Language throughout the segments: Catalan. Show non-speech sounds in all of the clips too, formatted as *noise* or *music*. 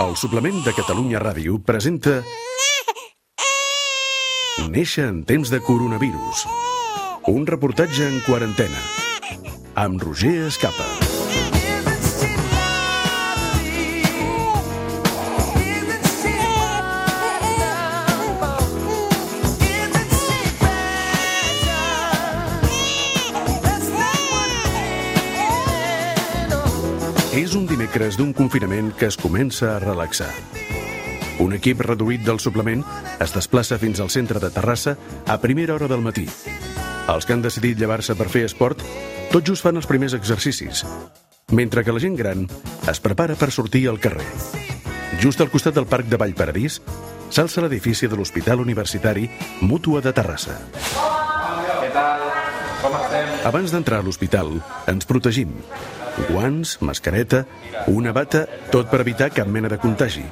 El suplement de Catalunya Ràdio presenta Néixer en temps de coronavirus. Un reportatge en quarantena. Amb Roger Escapa. Dimecres d'un confinament que es comença a relaxar. Un equip reduït del suplement es desplaça fins al centre de Terrassa a primera hora del matí. Els que han decidit llevar-se per fer esport tot just fan els primers exercicis, mentre que la gent gran es prepara per sortir al carrer. Just al costat del Parc de Vallparadís s'alça l'edifici de l'Hospital Universitari Mútua de Terrassa. Què tal? Com estem? Abans d'entrar a l'hospital, ens protegim. Guants, mascareta, una bata, tot per evitar cap mena de contagi.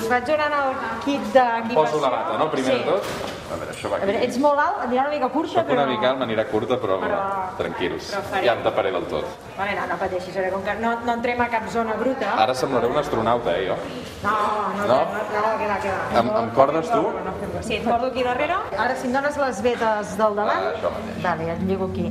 Us vaig donant el kit d'equipació. Poso la bata, no? Primer sí. de tot. A veure, això va A aquí. veure, ets molt alt, anirà una mica curta, Soc però... una mica alt, m'anirà curta, però, Però- tranquils. però faré. Ja em taparé del tot. Vale, no, no pateixis, ara, com que no, no entrem a cap zona bruta... Ara semblaré un astronauta, eh, jo. No, no, No? no, no, no, que va, que va. Em- em cordes tu? Sí, et cordo aquí darrere. Ara, si em dones les vetes del davant... Ah, això mateix. Vale, et lligo aquí.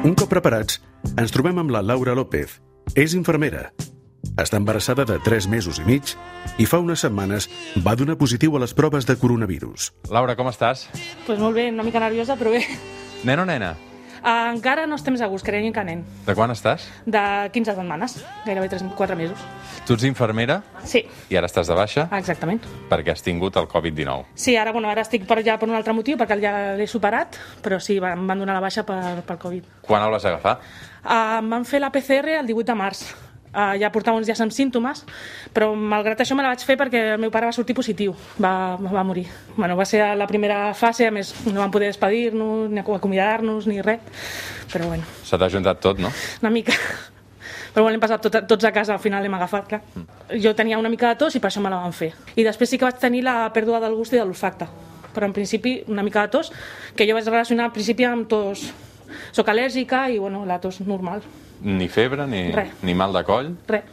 Un cop preparats, ens trobem amb la Laura López. És infermera. Està embarassada de 3 mesos i mig i fa unes setmanes va donar positiu a les proves de coronavirus. Laura, com estàs? Pues molt bé, una mica nerviosa, però bé. Nen o nena? Uh, encara no estem segurs, creiem que nen. De quan estàs? De 15 setmanes, gairebé 3, 4 mesos. Tu ets infermera Sí, i ara estàs de baixa exactament. perquè has tingut el Covid-19. Sí, ara, bueno, ara estic per allà per un altre motiu, perquè ja l'he superat, però sí, em van donar la baixa per, per Covid. Quan el vas agafar? Uh, em van fer la PCR el 18 de març. Uh, ja portava uns dies amb símptomes, però malgrat això me la vaig fer perquè el meu pare va sortir positiu, va, va morir. Bueno, va ser la primera fase, a més no vam poder despedir-nos, ni acomiadar-nos, ni res, però bueno. Se t'ha juntat tot, no? Una mica. Però bueno, l'hem passat tot, tots a casa, al final l'hem agafat, clar. Jo tenia una mica de tos i per això me la van fer. I després sí que vaig tenir la pèrdua del gust i de l'olfacte. Però en principi una mica de tos, que jo vaig relacionar al principi amb tos... Soc al·lèrgica i bueno, la tos normal. Ni febre, ni, Res. ni mal de coll. Res.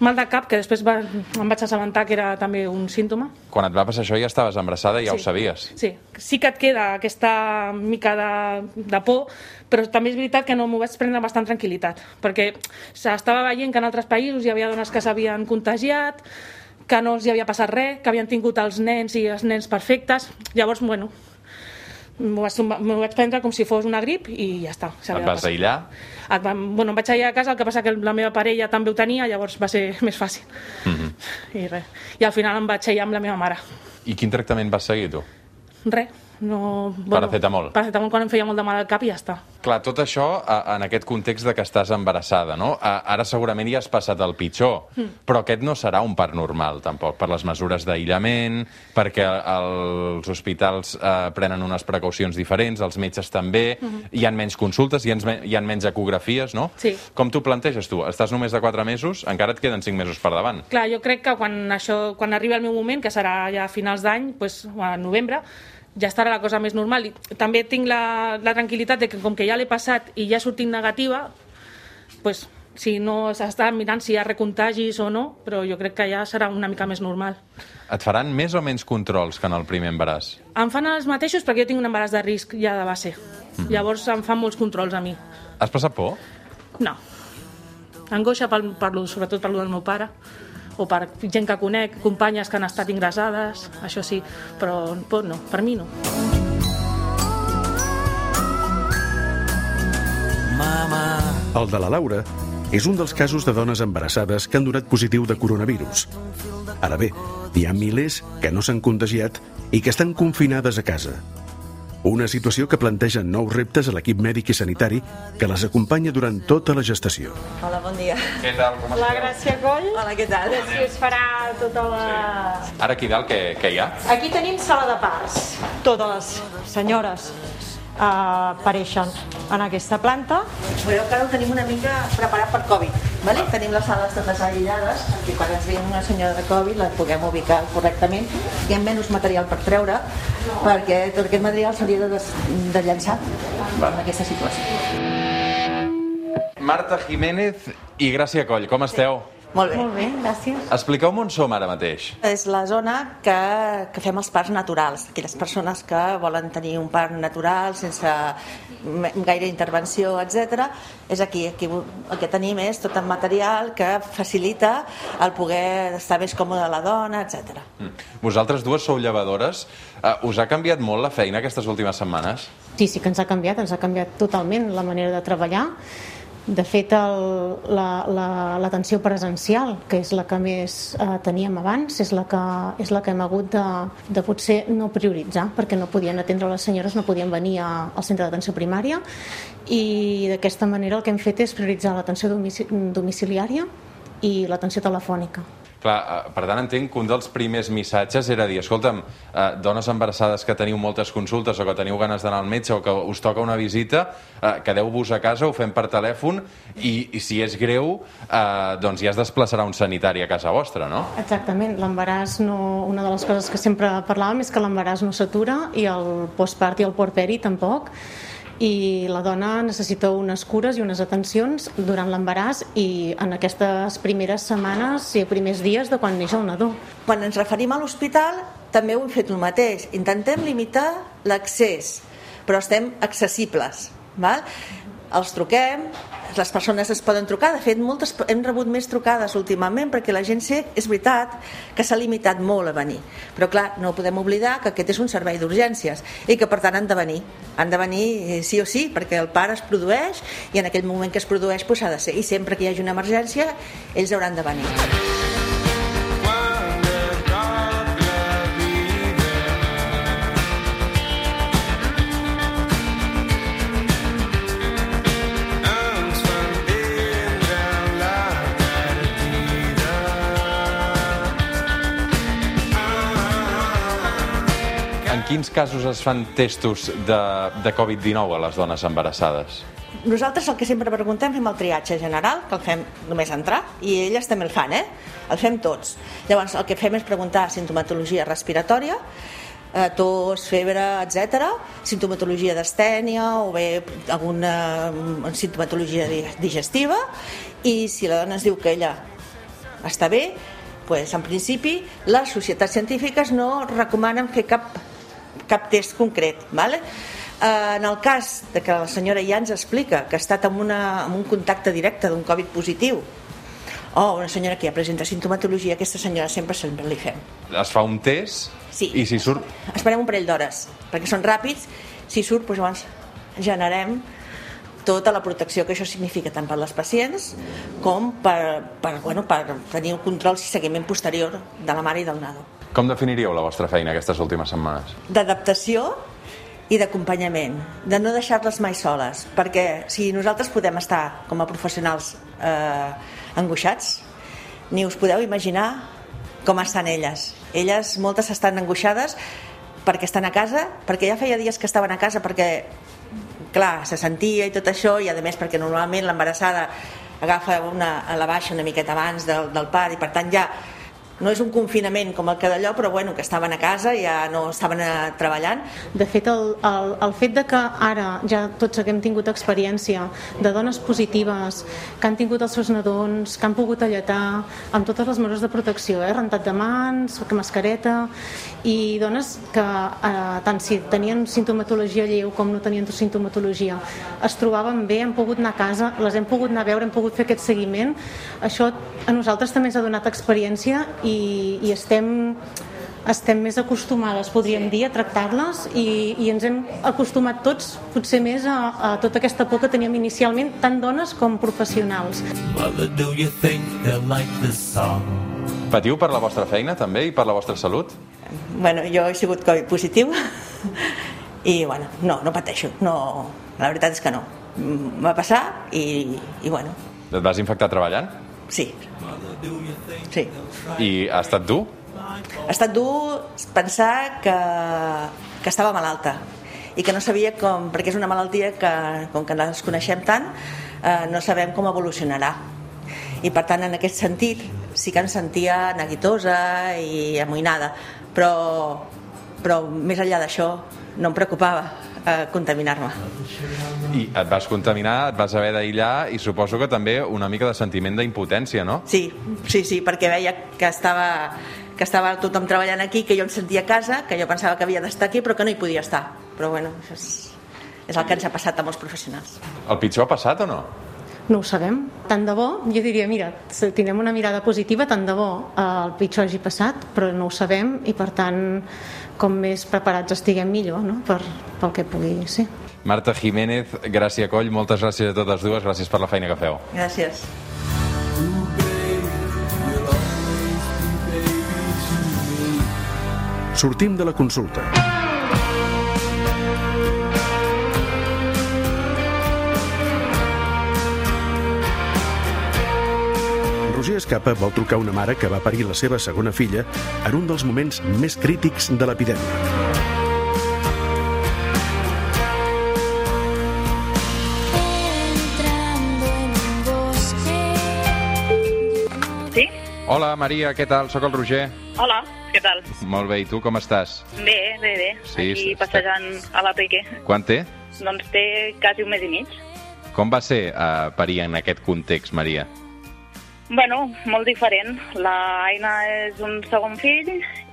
Mal de cap, que després va, em vaig assabentar que era també un símptoma. Quan et va passar això ja estaves embarassada i ja ho Sí. sabies. Sí, sí que et queda aquesta mica de, de por, però també és veritat que no m'ho vaig prendre bastant tranquil·litat, perquè s'estava veient que en altres països hi havia dones que s'havien contagiat, que no els hi havia passat res, que havien tingut els nens i els nens perfectes. Llavors, bueno, m'ho vaig, vaig prendre com si fos una grip i ja està. Et vas passar. aïllar? Et vam, bueno, em vaig aïllar a casa, el que passa que la meva parella també ho tenia, llavors va ser més fàcil. Mhm. I res. I al final em vaig aïllar amb la meva mare. I quin tractament vas seguir, tu? Res, no... Paracetamol. Paracetamol quan em feia molt de mal al cap i ja està. Clar, tot això en aquest context de que estàs embarassada, no? Ara segurament ja has passat el pitjor, però aquest no serà un part normal, tampoc, per les mesures d'aïllament, perquè els hospitals eh, prenen unes precaucions diferents, els metges també, hi han menys consultes, hi ha, hi ha menys ecografies, no? Sí. Com t'ho planteges tu? Estàs només de 4 mesos, encara et queden 5 mesos per davant. Clar, jo crec que quan, això, quan arribi el meu moment, que serà ja a finals d'any, pues, a novembre, ja estarà la cosa més normal. I també tinc la, la tranquil·litat de que com que ja l'he passat i ja ha sortit negativa, pues, si no s'està mirant si hi ha recontagis o no, però jo crec que ja serà una mica més normal. Et faran més o menys controls que en el primer embaràs? Em fan els mateixos perquè jo tinc un embaràs de risc ja de base. Llavors em fan molts controls a mi. Has passat por? No. Angoixa per, per, sobretot per lo del meu pare o per gent que conec, companyes que han estat ingressades, això sí, però por no, per mi no. Mama, El de la Laura és un dels casos de dones embarassades que han donat positiu de coronavirus. Ara bé, hi ha milers que no s'han contagiat i que estan confinades a casa. Una situació que planteja nous reptes a l'equip mèdic i sanitari que les acompanya durant tota la gestació. Hola, bon dia. Què tal? Com La Gràcia Coll, Hola, què tal? si us farà tota la... Ara aquí dalt què, què hi ha? Aquí tenim sala de parts. Totes les senyores eh, apareixen en aquesta planta. Veureu que ara ho tenim una mica preparat per Covid. Vale? Tenim les sales totes aïllades perquè quan ens vingui una senyora de Covid la puguem ubicar correctament. Hi ha menys material per treure perquè tot aquest material s'hauria de, de llançar en aquesta situació. Marta Jiménez i Gràcia Coll, com esteu? Molt bé. Molt bé, gràcies. Expliqueu-me on som ara mateix. És la zona que, que fem els parcs naturals. Aquelles persones que volen tenir un parc natural sense gaire intervenció, etc. És aquí, aquí el que tenim és tot el material que facilita el poder estar més còmode la dona, etc. Mm. Vosaltres dues sou llevadores. Uh, us ha canviat molt la feina aquestes últimes setmanes? Sí, sí que ens ha canviat, ens ha canviat totalment la manera de treballar. De fet, el- la- l'atenció la, presencial, que és la que més eh, teníem abans, és la que, és la que hem hagut de, de potser no prioritzar, perquè no podien atendre les senyores, no podien venir a, al centre d'atenció primària, i d'aquesta manera el que hem fet és prioritzar l'atenció domici, domiciliària i l'atenció telefònica. Clar, eh, per tant, entenc que un dels primers missatges era dir, escolta'm, eh, dones embarassades que teniu moltes consultes o que teniu ganes d'anar al metge o que us toca una visita, eh, quedeu-vos a casa, ho fem per telèfon i, i si és greu, eh, doncs ja es desplaçarà un sanitari a casa vostra, no? Exactament, l'embaràs no... Una de les coses que sempre parlàvem és que l'embaràs no s'atura i el postpart i el porperi tampoc i la dona necessita unes cures i unes atencions durant l'embaràs i en aquestes primeres setmanes i primers dies de quan neix el nadó. Quan ens referim a l'hospital, també ho hem fet el mateix. Intentem limitar l'accés, però estem accessibles. Val? Els truquem, les persones es poden trucar. De fet, moltes, hem rebut més trucades últimament perquè la gent sé, és veritat que s'ha limitat molt a venir. Però clar, no podem oblidar que aquest és un servei d'urgències i que per tant han de venir. Han de venir eh, sí o sí, perquè el part es produeix i en aquell moment que es produeix doncs, ha de ser. I sempre que hi hagi una emergència, ells hauran de venir. Quins casos es fan testos de, de Covid-19 a les dones embarassades? Nosaltres el que sempre preguntem fem el triatge general, que el fem només entrar, i elles també el fan, eh? El fem tots. Llavors, el que fem és preguntar sintomatologia respiratòria, eh, tos, febre, etc, sintomatologia d'estènia o bé alguna mm, sintomatologia di- digestiva, i si la dona ens diu que ella està bé, pues, en principi les societats científiques no recomanen fer cap, cap test concret. Vale? Eh, En el cas de que la senyora ja ens explica que ha estat amb, una, amb un contacte directe d'un Covid positiu o una senyora que ja presenta sintomatologia, aquesta senyora sempre sempre li fem. Es fa un test Sí. i si surt... Esperem un parell d'hores, perquè són ràpids. Si surt, doncs llavors generem tota la protecció que això significa tant per les pacients com per, per, bueno, per tenir un control i seguiment posterior de la mare i del nadó. Com definiríeu la vostra feina aquestes últimes setmanes? D'adaptació i d'acompanyament, de no deixar-les mai soles, perquè si nosaltres podem estar com a professionals eh, angoixats, ni us podeu imaginar com estan elles. Elles, moltes estan angoixades perquè estan a casa, perquè ja feia dies que estaven a casa perquè clar, se sentia i tot això i a més perquè normalment l'embarassada agafa una, a la baixa una miqueta abans del, del part i per tant ja no és un confinament com el que d'allò però bueno, que estaven a casa i ja no estaven eh, treballant De fet, el, el, el fet de que ara ja tots hem tingut experiència de dones positives que han tingut els seus nadons, que han pogut alletar amb totes les mesures de protecció, eh? rentat de mans, mascareta, i dones que eh, tant si tenien sintomatologia lleu com no tenien sintomatologia es trobaven bé, han pogut anar a casa, les hem pogut anar a veure, hem pogut fer aquest seguiment. Això a nosaltres també ens ha donat experiència i, i estem estem més acostumades, podríem dir, a tractar-les i, i ens hem acostumat tots potser més a, a tota aquesta por que teníem inicialment, tant dones com professionals. Mother, do you think like this song? Patiu per la vostra feina també i per la vostra salut? bueno, jo he sigut Covid positiu i bueno, no, no pateixo no, la veritat és que no va passar i, i bueno Et vas infectar treballant? Sí. Sí. I ha estat dur? ha estat dur pensar que, que estava malalta i que no sabia com, perquè és una malaltia que com que les coneixem tant eh, no sabem com evolucionarà. I per tant en aquest sentit sí que em sentia neguitosa i amoïnada però, però més enllà d'això no em preocupava eh, contaminar-me I et vas contaminar, et vas haver d'aïllar i suposo que també una mica de sentiment d'impotència, no? Sí, sí, sí, perquè veia que estava, que estava tothom treballant aquí, que jo em sentia a casa, que jo pensava que havia d'estar aquí, però que no hi podia estar. Però bueno, això és, és el que ens ha passat a molts professionals. El pitjor ha passat o no? No ho sabem. Tant de bo, jo diria, mira, si tindrem una mirada positiva, tant de bo eh, el pitjor hagi passat, però no ho sabem i per tant, com més preparats estiguem millor no? per, pel que pugui ser. Marta Jiménez, Gràcia Coll, moltes gràcies a totes dues, gràcies per la feina que feu. Gràcies. Sortim de la consulta. Roger Escapa vol trucar a una mare que va parir la seva segona filla en un dels moments més crítics de l'epidèmia. entrando en un bosque. Sí? Hola, Maria, què tal? Sóc el Roger. Hola, què tal? Molt bé, i tu com estàs? Bé, bé, bé. Sí, Aquí està- passejant a la Piqué. Quan té? Doncs té quasi un mes i mig. Com va ser uh, parir en aquest context, Maria? Bueno, molt diferent. La Aina és un segon fill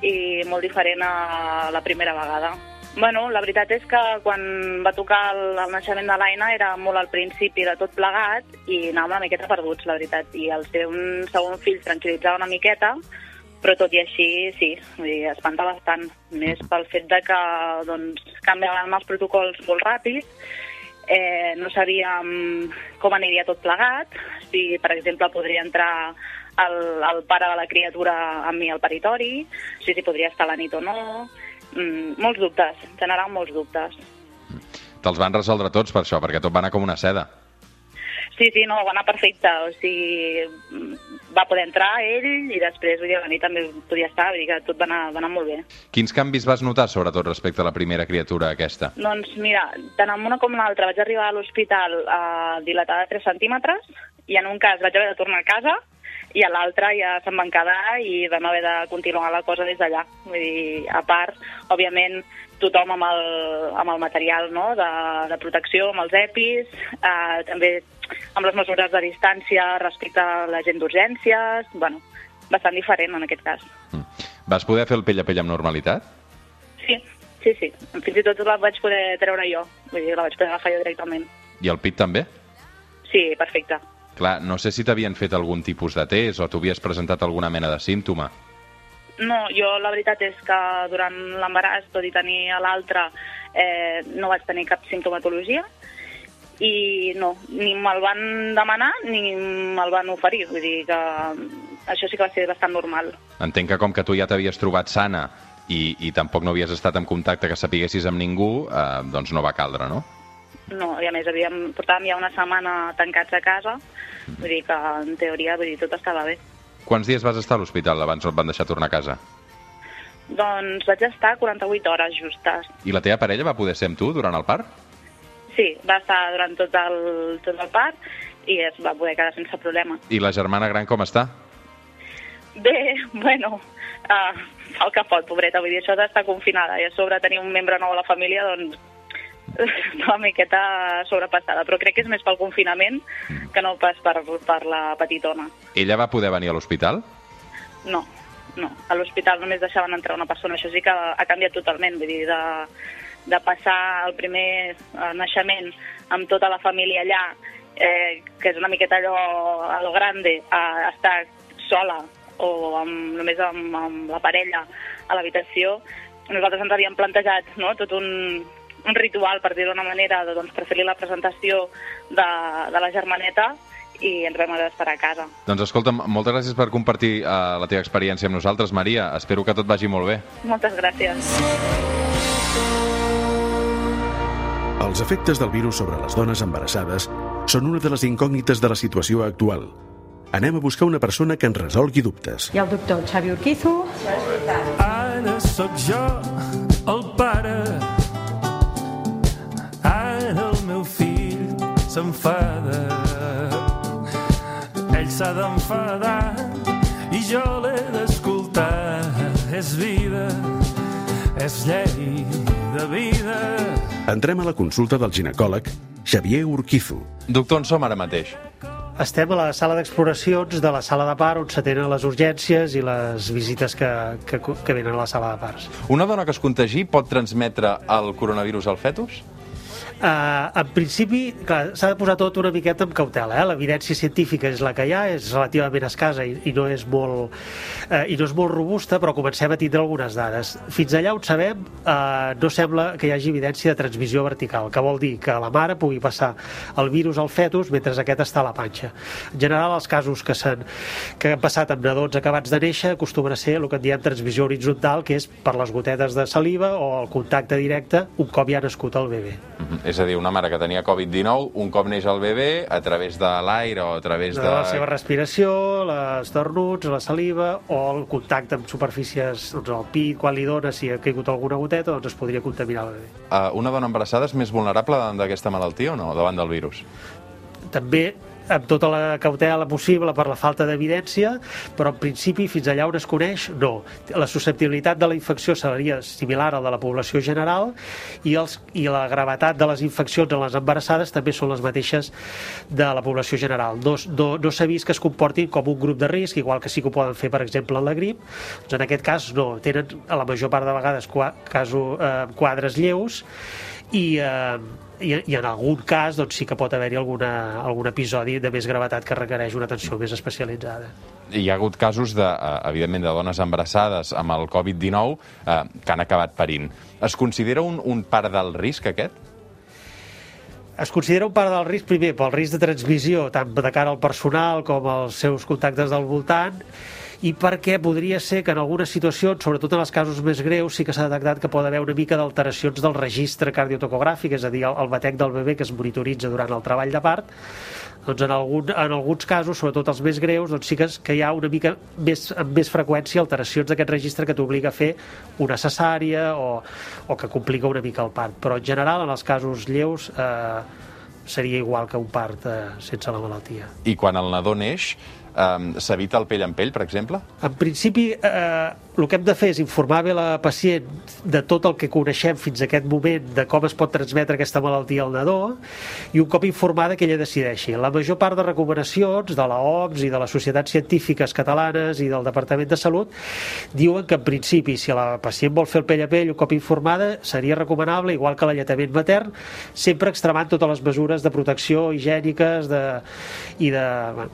i molt diferent a la primera vegada. Bueno, la veritat és que quan va tocar el, el naixement de l'Aina era molt al principi de tot plegat i anàvem una miqueta perduts, la veritat. I el ser un segon fill tranquil·litzava una miqueta, però tot i així, sí, vull dir, espanta bastant. Més pel fet de que doncs, canviaven els protocols molt ràpid, eh, no sabíem com aniria tot plegat, si, per exemple, podria entrar el, el pare de la criatura amb mi al peritori, si s'hi podria estar la nit o no... Mm, molts dubtes, generar molts dubtes. Te'ls van resoldre tots per això, perquè tot va anar com una seda. Sí, sí, no, va anar perfecte. O sigui, va poder entrar ell i després, vull dir, la nit també podia estar, vull dir que tot va anar, va anar molt bé. Quins canvis vas notar, sobretot, respecte a la primera criatura aquesta? Doncs mira, tant en una com l'altra vaig arribar a l'hospital eh, dilatada de 3 centímetres i en un cas vaig haver de tornar a casa i a l'altre ja se'm van quedar i vam haver de continuar la cosa des d'allà. Vull dir, a part, òbviament, tothom amb el, amb el material no? de, de protecció, amb els EPIs, eh, també amb les mesures de distància respecte a la gent d'urgències, bueno, bastant diferent en aquest cas. Vas poder fer el pell a pell amb normalitat? Sí, sí, sí. Fins i tot la vaig poder treure jo, vull dir, la vaig poder agafar jo directament. I el pit també? Sí, perfecte. Clar, no sé si t'havien fet algun tipus de test o t'havies presentat alguna mena de símptoma. No, jo la veritat és que durant l'embaràs, tot i tenir a l'altre, eh, no vaig tenir cap simptomatologia i no, ni me'l van demanar ni me'l van oferir. Vull dir que això sí que va ser bastant normal. Entenc que com que tu ja t'havies trobat sana i, i tampoc no havies estat en contacte que sapiguessis amb ningú, eh, doncs no va caldre, no? No, i a més havíem, portàvem ja una setmana tancats a casa, vull dir que en teoria vull dir, tot estava bé. Quants dies vas estar a l'hospital abans et van deixar tornar a casa? Doncs vaig estar 48 hores justes. I la teva parella va poder ser amb tu durant el part? Sí, va estar durant tot el, tot el part i es va poder quedar sense problema. I la germana gran com està? Bé, bueno, uh, fa el que pot, pobreta, vull dir, això d'estar confinada i a sobre tenir un membre nou a la família, doncs *laughs* una miqueta sobrepassada, però crec que és més pel confinament que no pas per, per la petitona. Ella va poder venir a l'hospital? No, no. A l'hospital només deixaven entrar una persona. Això sí que ha canviat totalment. Vull dir, de, de passar el primer eh, naixement amb tota la família allà, eh, que és una miqueta allò a lo grande, a estar sola o amb, només amb, amb la parella a l'habitació, nosaltres ens havíem plantejat no? tot un, un ritual, per dir-ho d'una manera, de, doncs, fer-li la presentació de, de la germaneta i ens vam haver d'esperar a casa. Doncs escolta'm, moltes gràcies per compartir uh, la teva experiència amb nosaltres, Maria. Espero que tot vagi molt bé. Moltes gràcies. Els efectes del virus sobre les dones embarassades són una de les incògnites de la situació actual. Anem a buscar una persona que ens resolgui dubtes. Hi ha el doctor Xavi Urquizu. Ara sóc jo el pare. Ara el meu fill d'enfadar i jo l'he d'escoltar. És vida, és llei de vida. Entrem a la consulta del ginecòleg Xavier Urquizu. Doctor, on som ara mateix? Estem a la sala d'exploracions de la sala de part on s'atenen les urgències i les visites que, que, que venen a la sala de parts. Una dona que es contagi pot transmetre el coronavirus al fetus? Uh, en principi, s'ha de posar tot una miqueta amb cautela. Eh? L'evidència científica és la que hi ha, és relativament escassa i, i, no és molt, uh, i no és molt robusta, però comencem a tindre algunes dades. Fins allà on sabem, uh, no sembla que hi hagi evidència de transmissió vertical, que vol dir que la mare pugui passar el virus al fetus mentre aquest està a la panxa. En general, els casos que, s'han que han passat amb nadons acabats de néixer acostumen a ser el que en diem transmissió horitzontal, que és per les gotetes de saliva o el contacte directe un cop ja ha nascut el bebè. Mm -hmm. És a dir, una mare que tenia Covid-19, un cop neix el bebè, a través de l'aire o a través de... de la seva respiració, les tornuts, la saliva o el contacte amb superfícies, doncs el pit, quan li dona, si ha caigut alguna goteta, doncs es podria contaminar el bebè. Uh, una dona embarassada és més vulnerable davant d'aquesta malaltia o no, davant del virus? També amb tota la cautela possible per la falta d'evidència, però en principi fins allà on es coneix, no. La susceptibilitat de la infecció seria similar a la de la població general i, els, i la gravetat de les infeccions en les embarassades també són les mateixes de la població general. No, no, no s'ha vist que es comportin com un grup de risc, igual que sí que ho poden fer, per exemple, la grip. Doncs en aquest cas no, tenen a la major part de vegades qua, caso, eh, quadres lleus i, eh, i, i en algun cas doncs, sí que pot haver-hi algun episodi de més gravetat que requereix una atenció més especialitzada. Hi ha hagut casos, de, eh, evidentment, de dones embarassades amb el Covid-19 eh, que han acabat parint. Es considera un, un part del risc, aquest? Es considera un part del risc, primer, pel risc de transmissió, tant de cara al personal com als seus contactes del voltant, i perquè podria ser que en algunes situacions, sobretot en els casos més greus, sí que s'ha detectat que pot haver una mica d'alteracions del registre cardiotocogràfic, és a dir, el, el batec del bebè que es monitoritza durant el treball de part, doncs en, algun, en alguns casos, sobretot els més greus, doncs sí que, que hi ha una mica més, amb més freqüència alteracions d'aquest registre que t'obliga a fer una cesària o, o que complica una mica el part. Però en general, en els casos lleus, eh, seria igual que un part eh, sense la malaltia. I quan el nadó neix, eh, s'evita el pell en pell, per exemple? En principi, eh, el que hem de fer és informar bé la pacient de tot el que coneixem fins a aquest moment, de com es pot transmetre aquesta malaltia al nadó, i un cop informada que ella decideixi. La major part de recomanacions de la OMS i de les societats científiques catalanes i del Departament de Salut diuen que en principi, si la pacient vol fer el pell a pell un cop informada, seria recomanable, igual que l'alletament matern, sempre extremant totes les mesures de protecció higièniques de, i de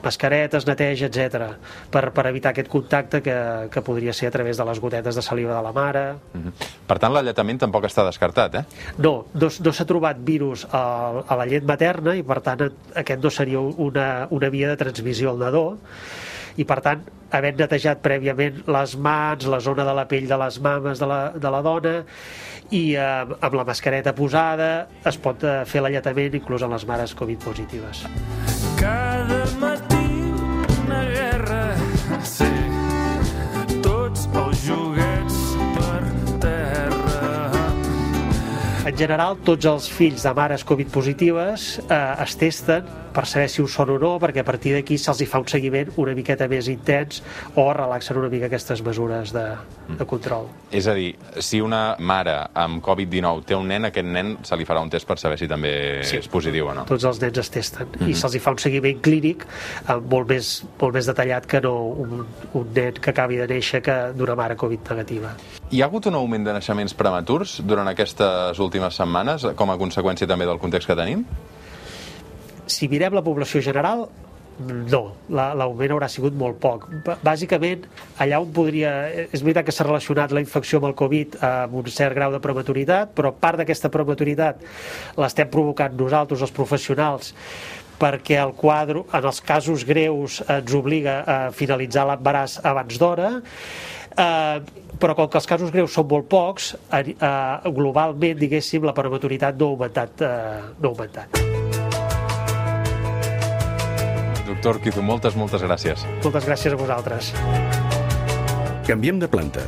mascaretes, neteja, etc per, per evitar aquest contacte que, que podria ser a través de les gotetes de saliva de la mare. Mm -hmm. Per tant, l'alletament tampoc està descartat, eh? No, no, no s'ha trobat virus a, a la llet materna i per tant aquest no seria una, una via de transmissió al nadó i per tant havent netejat prèviament les mans, la zona de la pell de les mames de la, de la dona i eh, amb la mascareta posada es pot eh, fer l'alletament inclús en les mares Covid positives. Cada matí una guerra, sí, joguets per terra. En general, tots els fills de mares Covid positives eh, es testen per saber si ho són o no, perquè a partir d'aquí se'ls hi fa un seguiment una miqueta més intens o relaxen una mica aquestes mesures de, de control. És a dir, si una mare amb Covid-19 té un nen, aquest nen se li farà un test per saber si també sí. és positiu o no. Tots els nens es testen mm -hmm. i se'ls hi fa un seguiment clínic eh, molt, més, molt més detallat que no un, un nen que acabi de néixer que d'una mare Covid negativa. Hi ha hagut un augment de naixements prematurs durant aquestes últimes setmanes, com a conseqüència també del context que tenim? Si mirem la població general, no, l'augment haurà sigut molt poc. Bàsicament, allà on podria... És veritat que s'ha relacionat la infecció amb el Covid amb un cert grau de prematuritat, però part d'aquesta prematuritat l'estem provocant nosaltres, els professionals, perquè el quadre, en els casos greus, ens obliga a finalitzar l'embaràs abans d'hora, eh, però com que els casos greus són molt pocs, eh, globalment, diguéssim, la prematuritat no ha augmentat. Eh, no ha augmentat. Doctor Quizu, moltes, moltes gràcies. Moltes gràcies a vosaltres. Canviem de planta.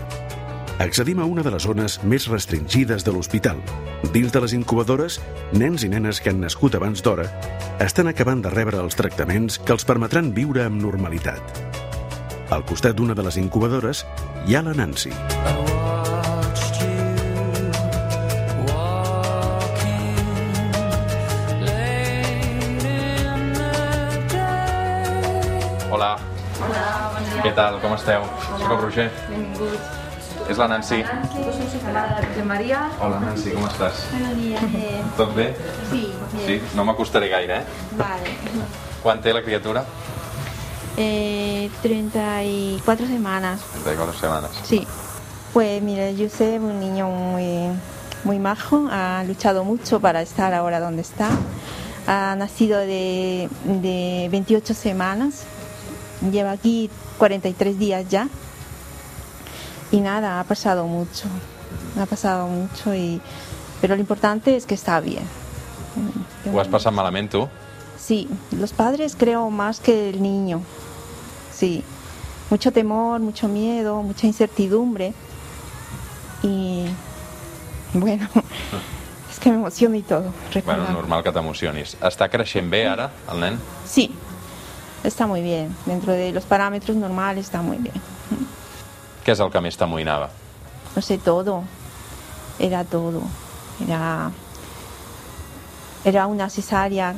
Accedim a una de les zones més restringides de l'hospital. Dins de les incubadores, nens i nenes que han nascut abans d'hora estan acabant de rebre els tractaments que els permetran viure amb normalitat. Al costat d'una de les incubadores hi ha la Nancy. Què tal, com esteu? Soc el Roger. Benvinguts. És la Nancy. De Maria. Hola, Nancy, com estàs? Buenos días. eh, Tot bé? sí, Sí? No m'acostaré gaire, eh? vale. Quan té la criatura? Eh, 34 semanas. 34 semanas. Sí. Pues mira, Yusef, un niño muy, muy majo, ha luchado mucho para estar ahora donde está. Ha nacido de, de 28 semanas, lleva aquí 43 días ya. Y nada, ha pasado mucho, ha pasado mucho, y, pero lo importante es que está bien. Ho has passat malament, tu? Sí, los padres creo más que el niño. Sí, mucho temor, mucho miedo, mucha incertidumbre. Y bueno, *laughs* es que me emociono y todo. Bueno, normal que t'emocionis. Està creixent bé ara, el nen? Sí, está muy bien. Dentro de los parámetros normales está muy bien. Què és el que més t'amoïnava? No sé, todo. Era todo. Era, era una cesárea,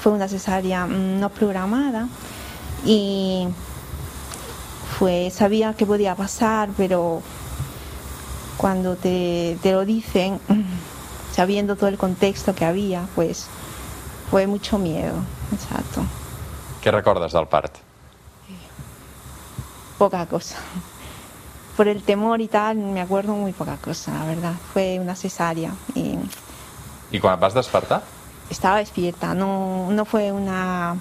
fue una cesárea mm, no programada y fue, sabía que podía pasar, pero cuando te, te lo dicen, *laughs* sabiendo todo el contexto que había, pues fue mucho miedo, exacto, Què recordes del part? poca cosa. *laughs* Por el temor y tal, me acuerdo muy poca cosa, la verdad. Fue una cesárea y quan et vas despertar? estaba despierta, no, no fue una...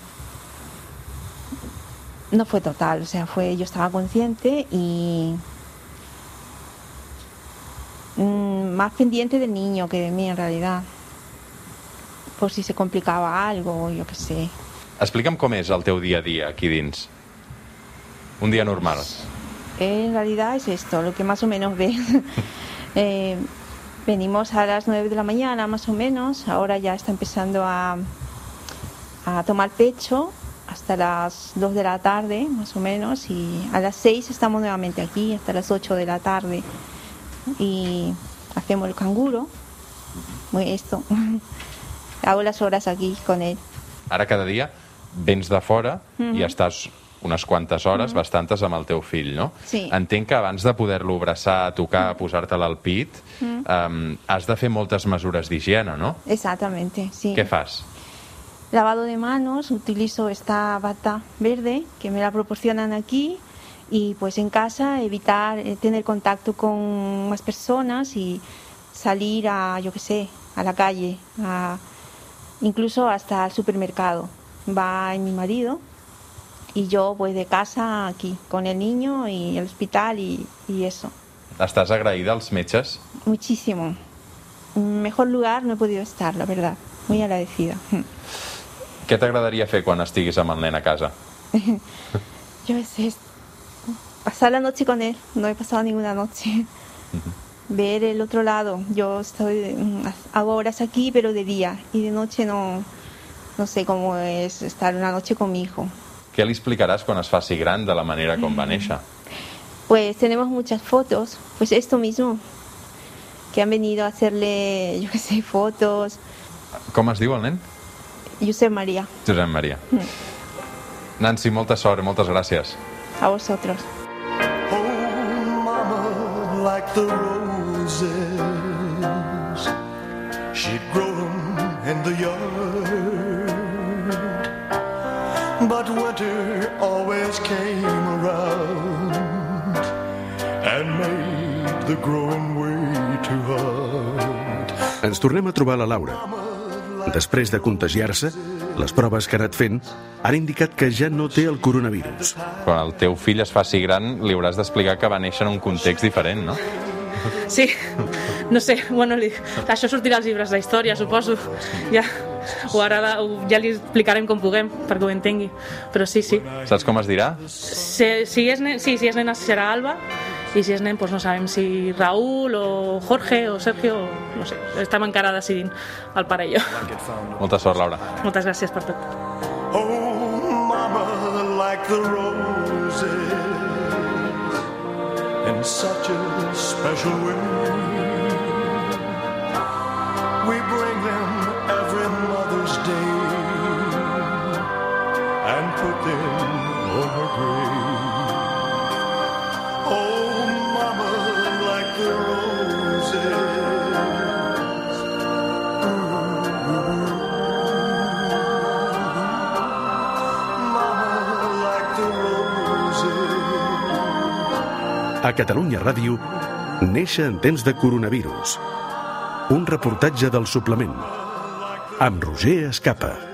No fue total, o sea, fue yo estaba consciente y mm, más pendiente del niño que de mí en realidad, por si se complicaba algo, yo qué sé. Explica'm com és el teu dia a dia aquí dins. Un dia normal. En realidad es esto, lo que más o menos ves. *laughs* Eh, venimos a las 9 de la mañana más o menos, ahora ya está empezando a, a tomar pecho hasta las 2 de la tarde más o menos y a las 6 estamos nuevamente aquí hasta las 8 de la tarde y hacemos el canguro, esto. *laughs* Hago las horas aquí con él. Ara cada dia vens de fora Mhm. i estàs unes quantes hores, Mhm. bastantes, amb el teu fill, no? Sí. Entenc que abans de poder-lo abraçar, tocar, posar-te'l al pit, Mhm. um, has de fer moltes mesures d'higiene, no? Exactamente, sí. Què fas? Lavado de manos, utilizo esta bata verde que me la proporcionan aquí y pues en casa evitar eh, tener contacto con más personas y salir a, yo qué sé, a la calle, a- incluso hasta al supermercado. Va mi marido y yo voy de casa aquí con el niño y el hospital y, y eso. Estàs agraïda als metges? Muchísimo. Mejor lugar no he podido estar, la verdad. Muy agradecida. Què t'agradaria fer quan estiguis amb el nen a casa? *laughs* Yo es, es pasar la noche con él, no he pasado ninguna noche. Ver el otro lado, yo estoy, mm, hago horas aquí, pero de día, y de noche no, no sé cómo es estar una noche con mi hijo. Què li explicaràs quan es faci gran de la manera com va néixer? Pues tenemos muchas fotos, pues esto mismo, que han venido a hacerle, yo qué sé, fotos, Com es diu el nen? Josep María, Josep Maria. Nancy, molta sort moltes gràcies. a vosotros. mama like the roses she'd grow them in the yard but winter always came around and made the growing way too hard Ens tornem a trobar la Laura. Després de contagiar-se, les proves que ha anat fent han indicat que ja no té el coronavirus. Quan el teu fill es faci gran, li hauràs d'explicar que va néixer en un context diferent, no? Sí, no sé, bueno, li, això sortirà als llibres d'història, suposo. Ja, o ara la- ho- ja li explicarem com puguem, perquè ho entengui. Però sí, sí. Saps com es dirà? Si, si és nen, sí, si és nena serà Alba, i si és nen, doncs no sabem si Raúl o Jorge o Sergio, o no sé, estem encara decidint el pare i jo. Molta sort, Laura. Moltes gràcies per tot. Oh, mama, like the roses in such a special way. We bring them them on her grave. Oh, Mama, like the roses. Mama, like the roses. A Catalunya Ràdio, néixer en temps de coronavirus. Un reportatge del suplement. Amb Roger Escapa.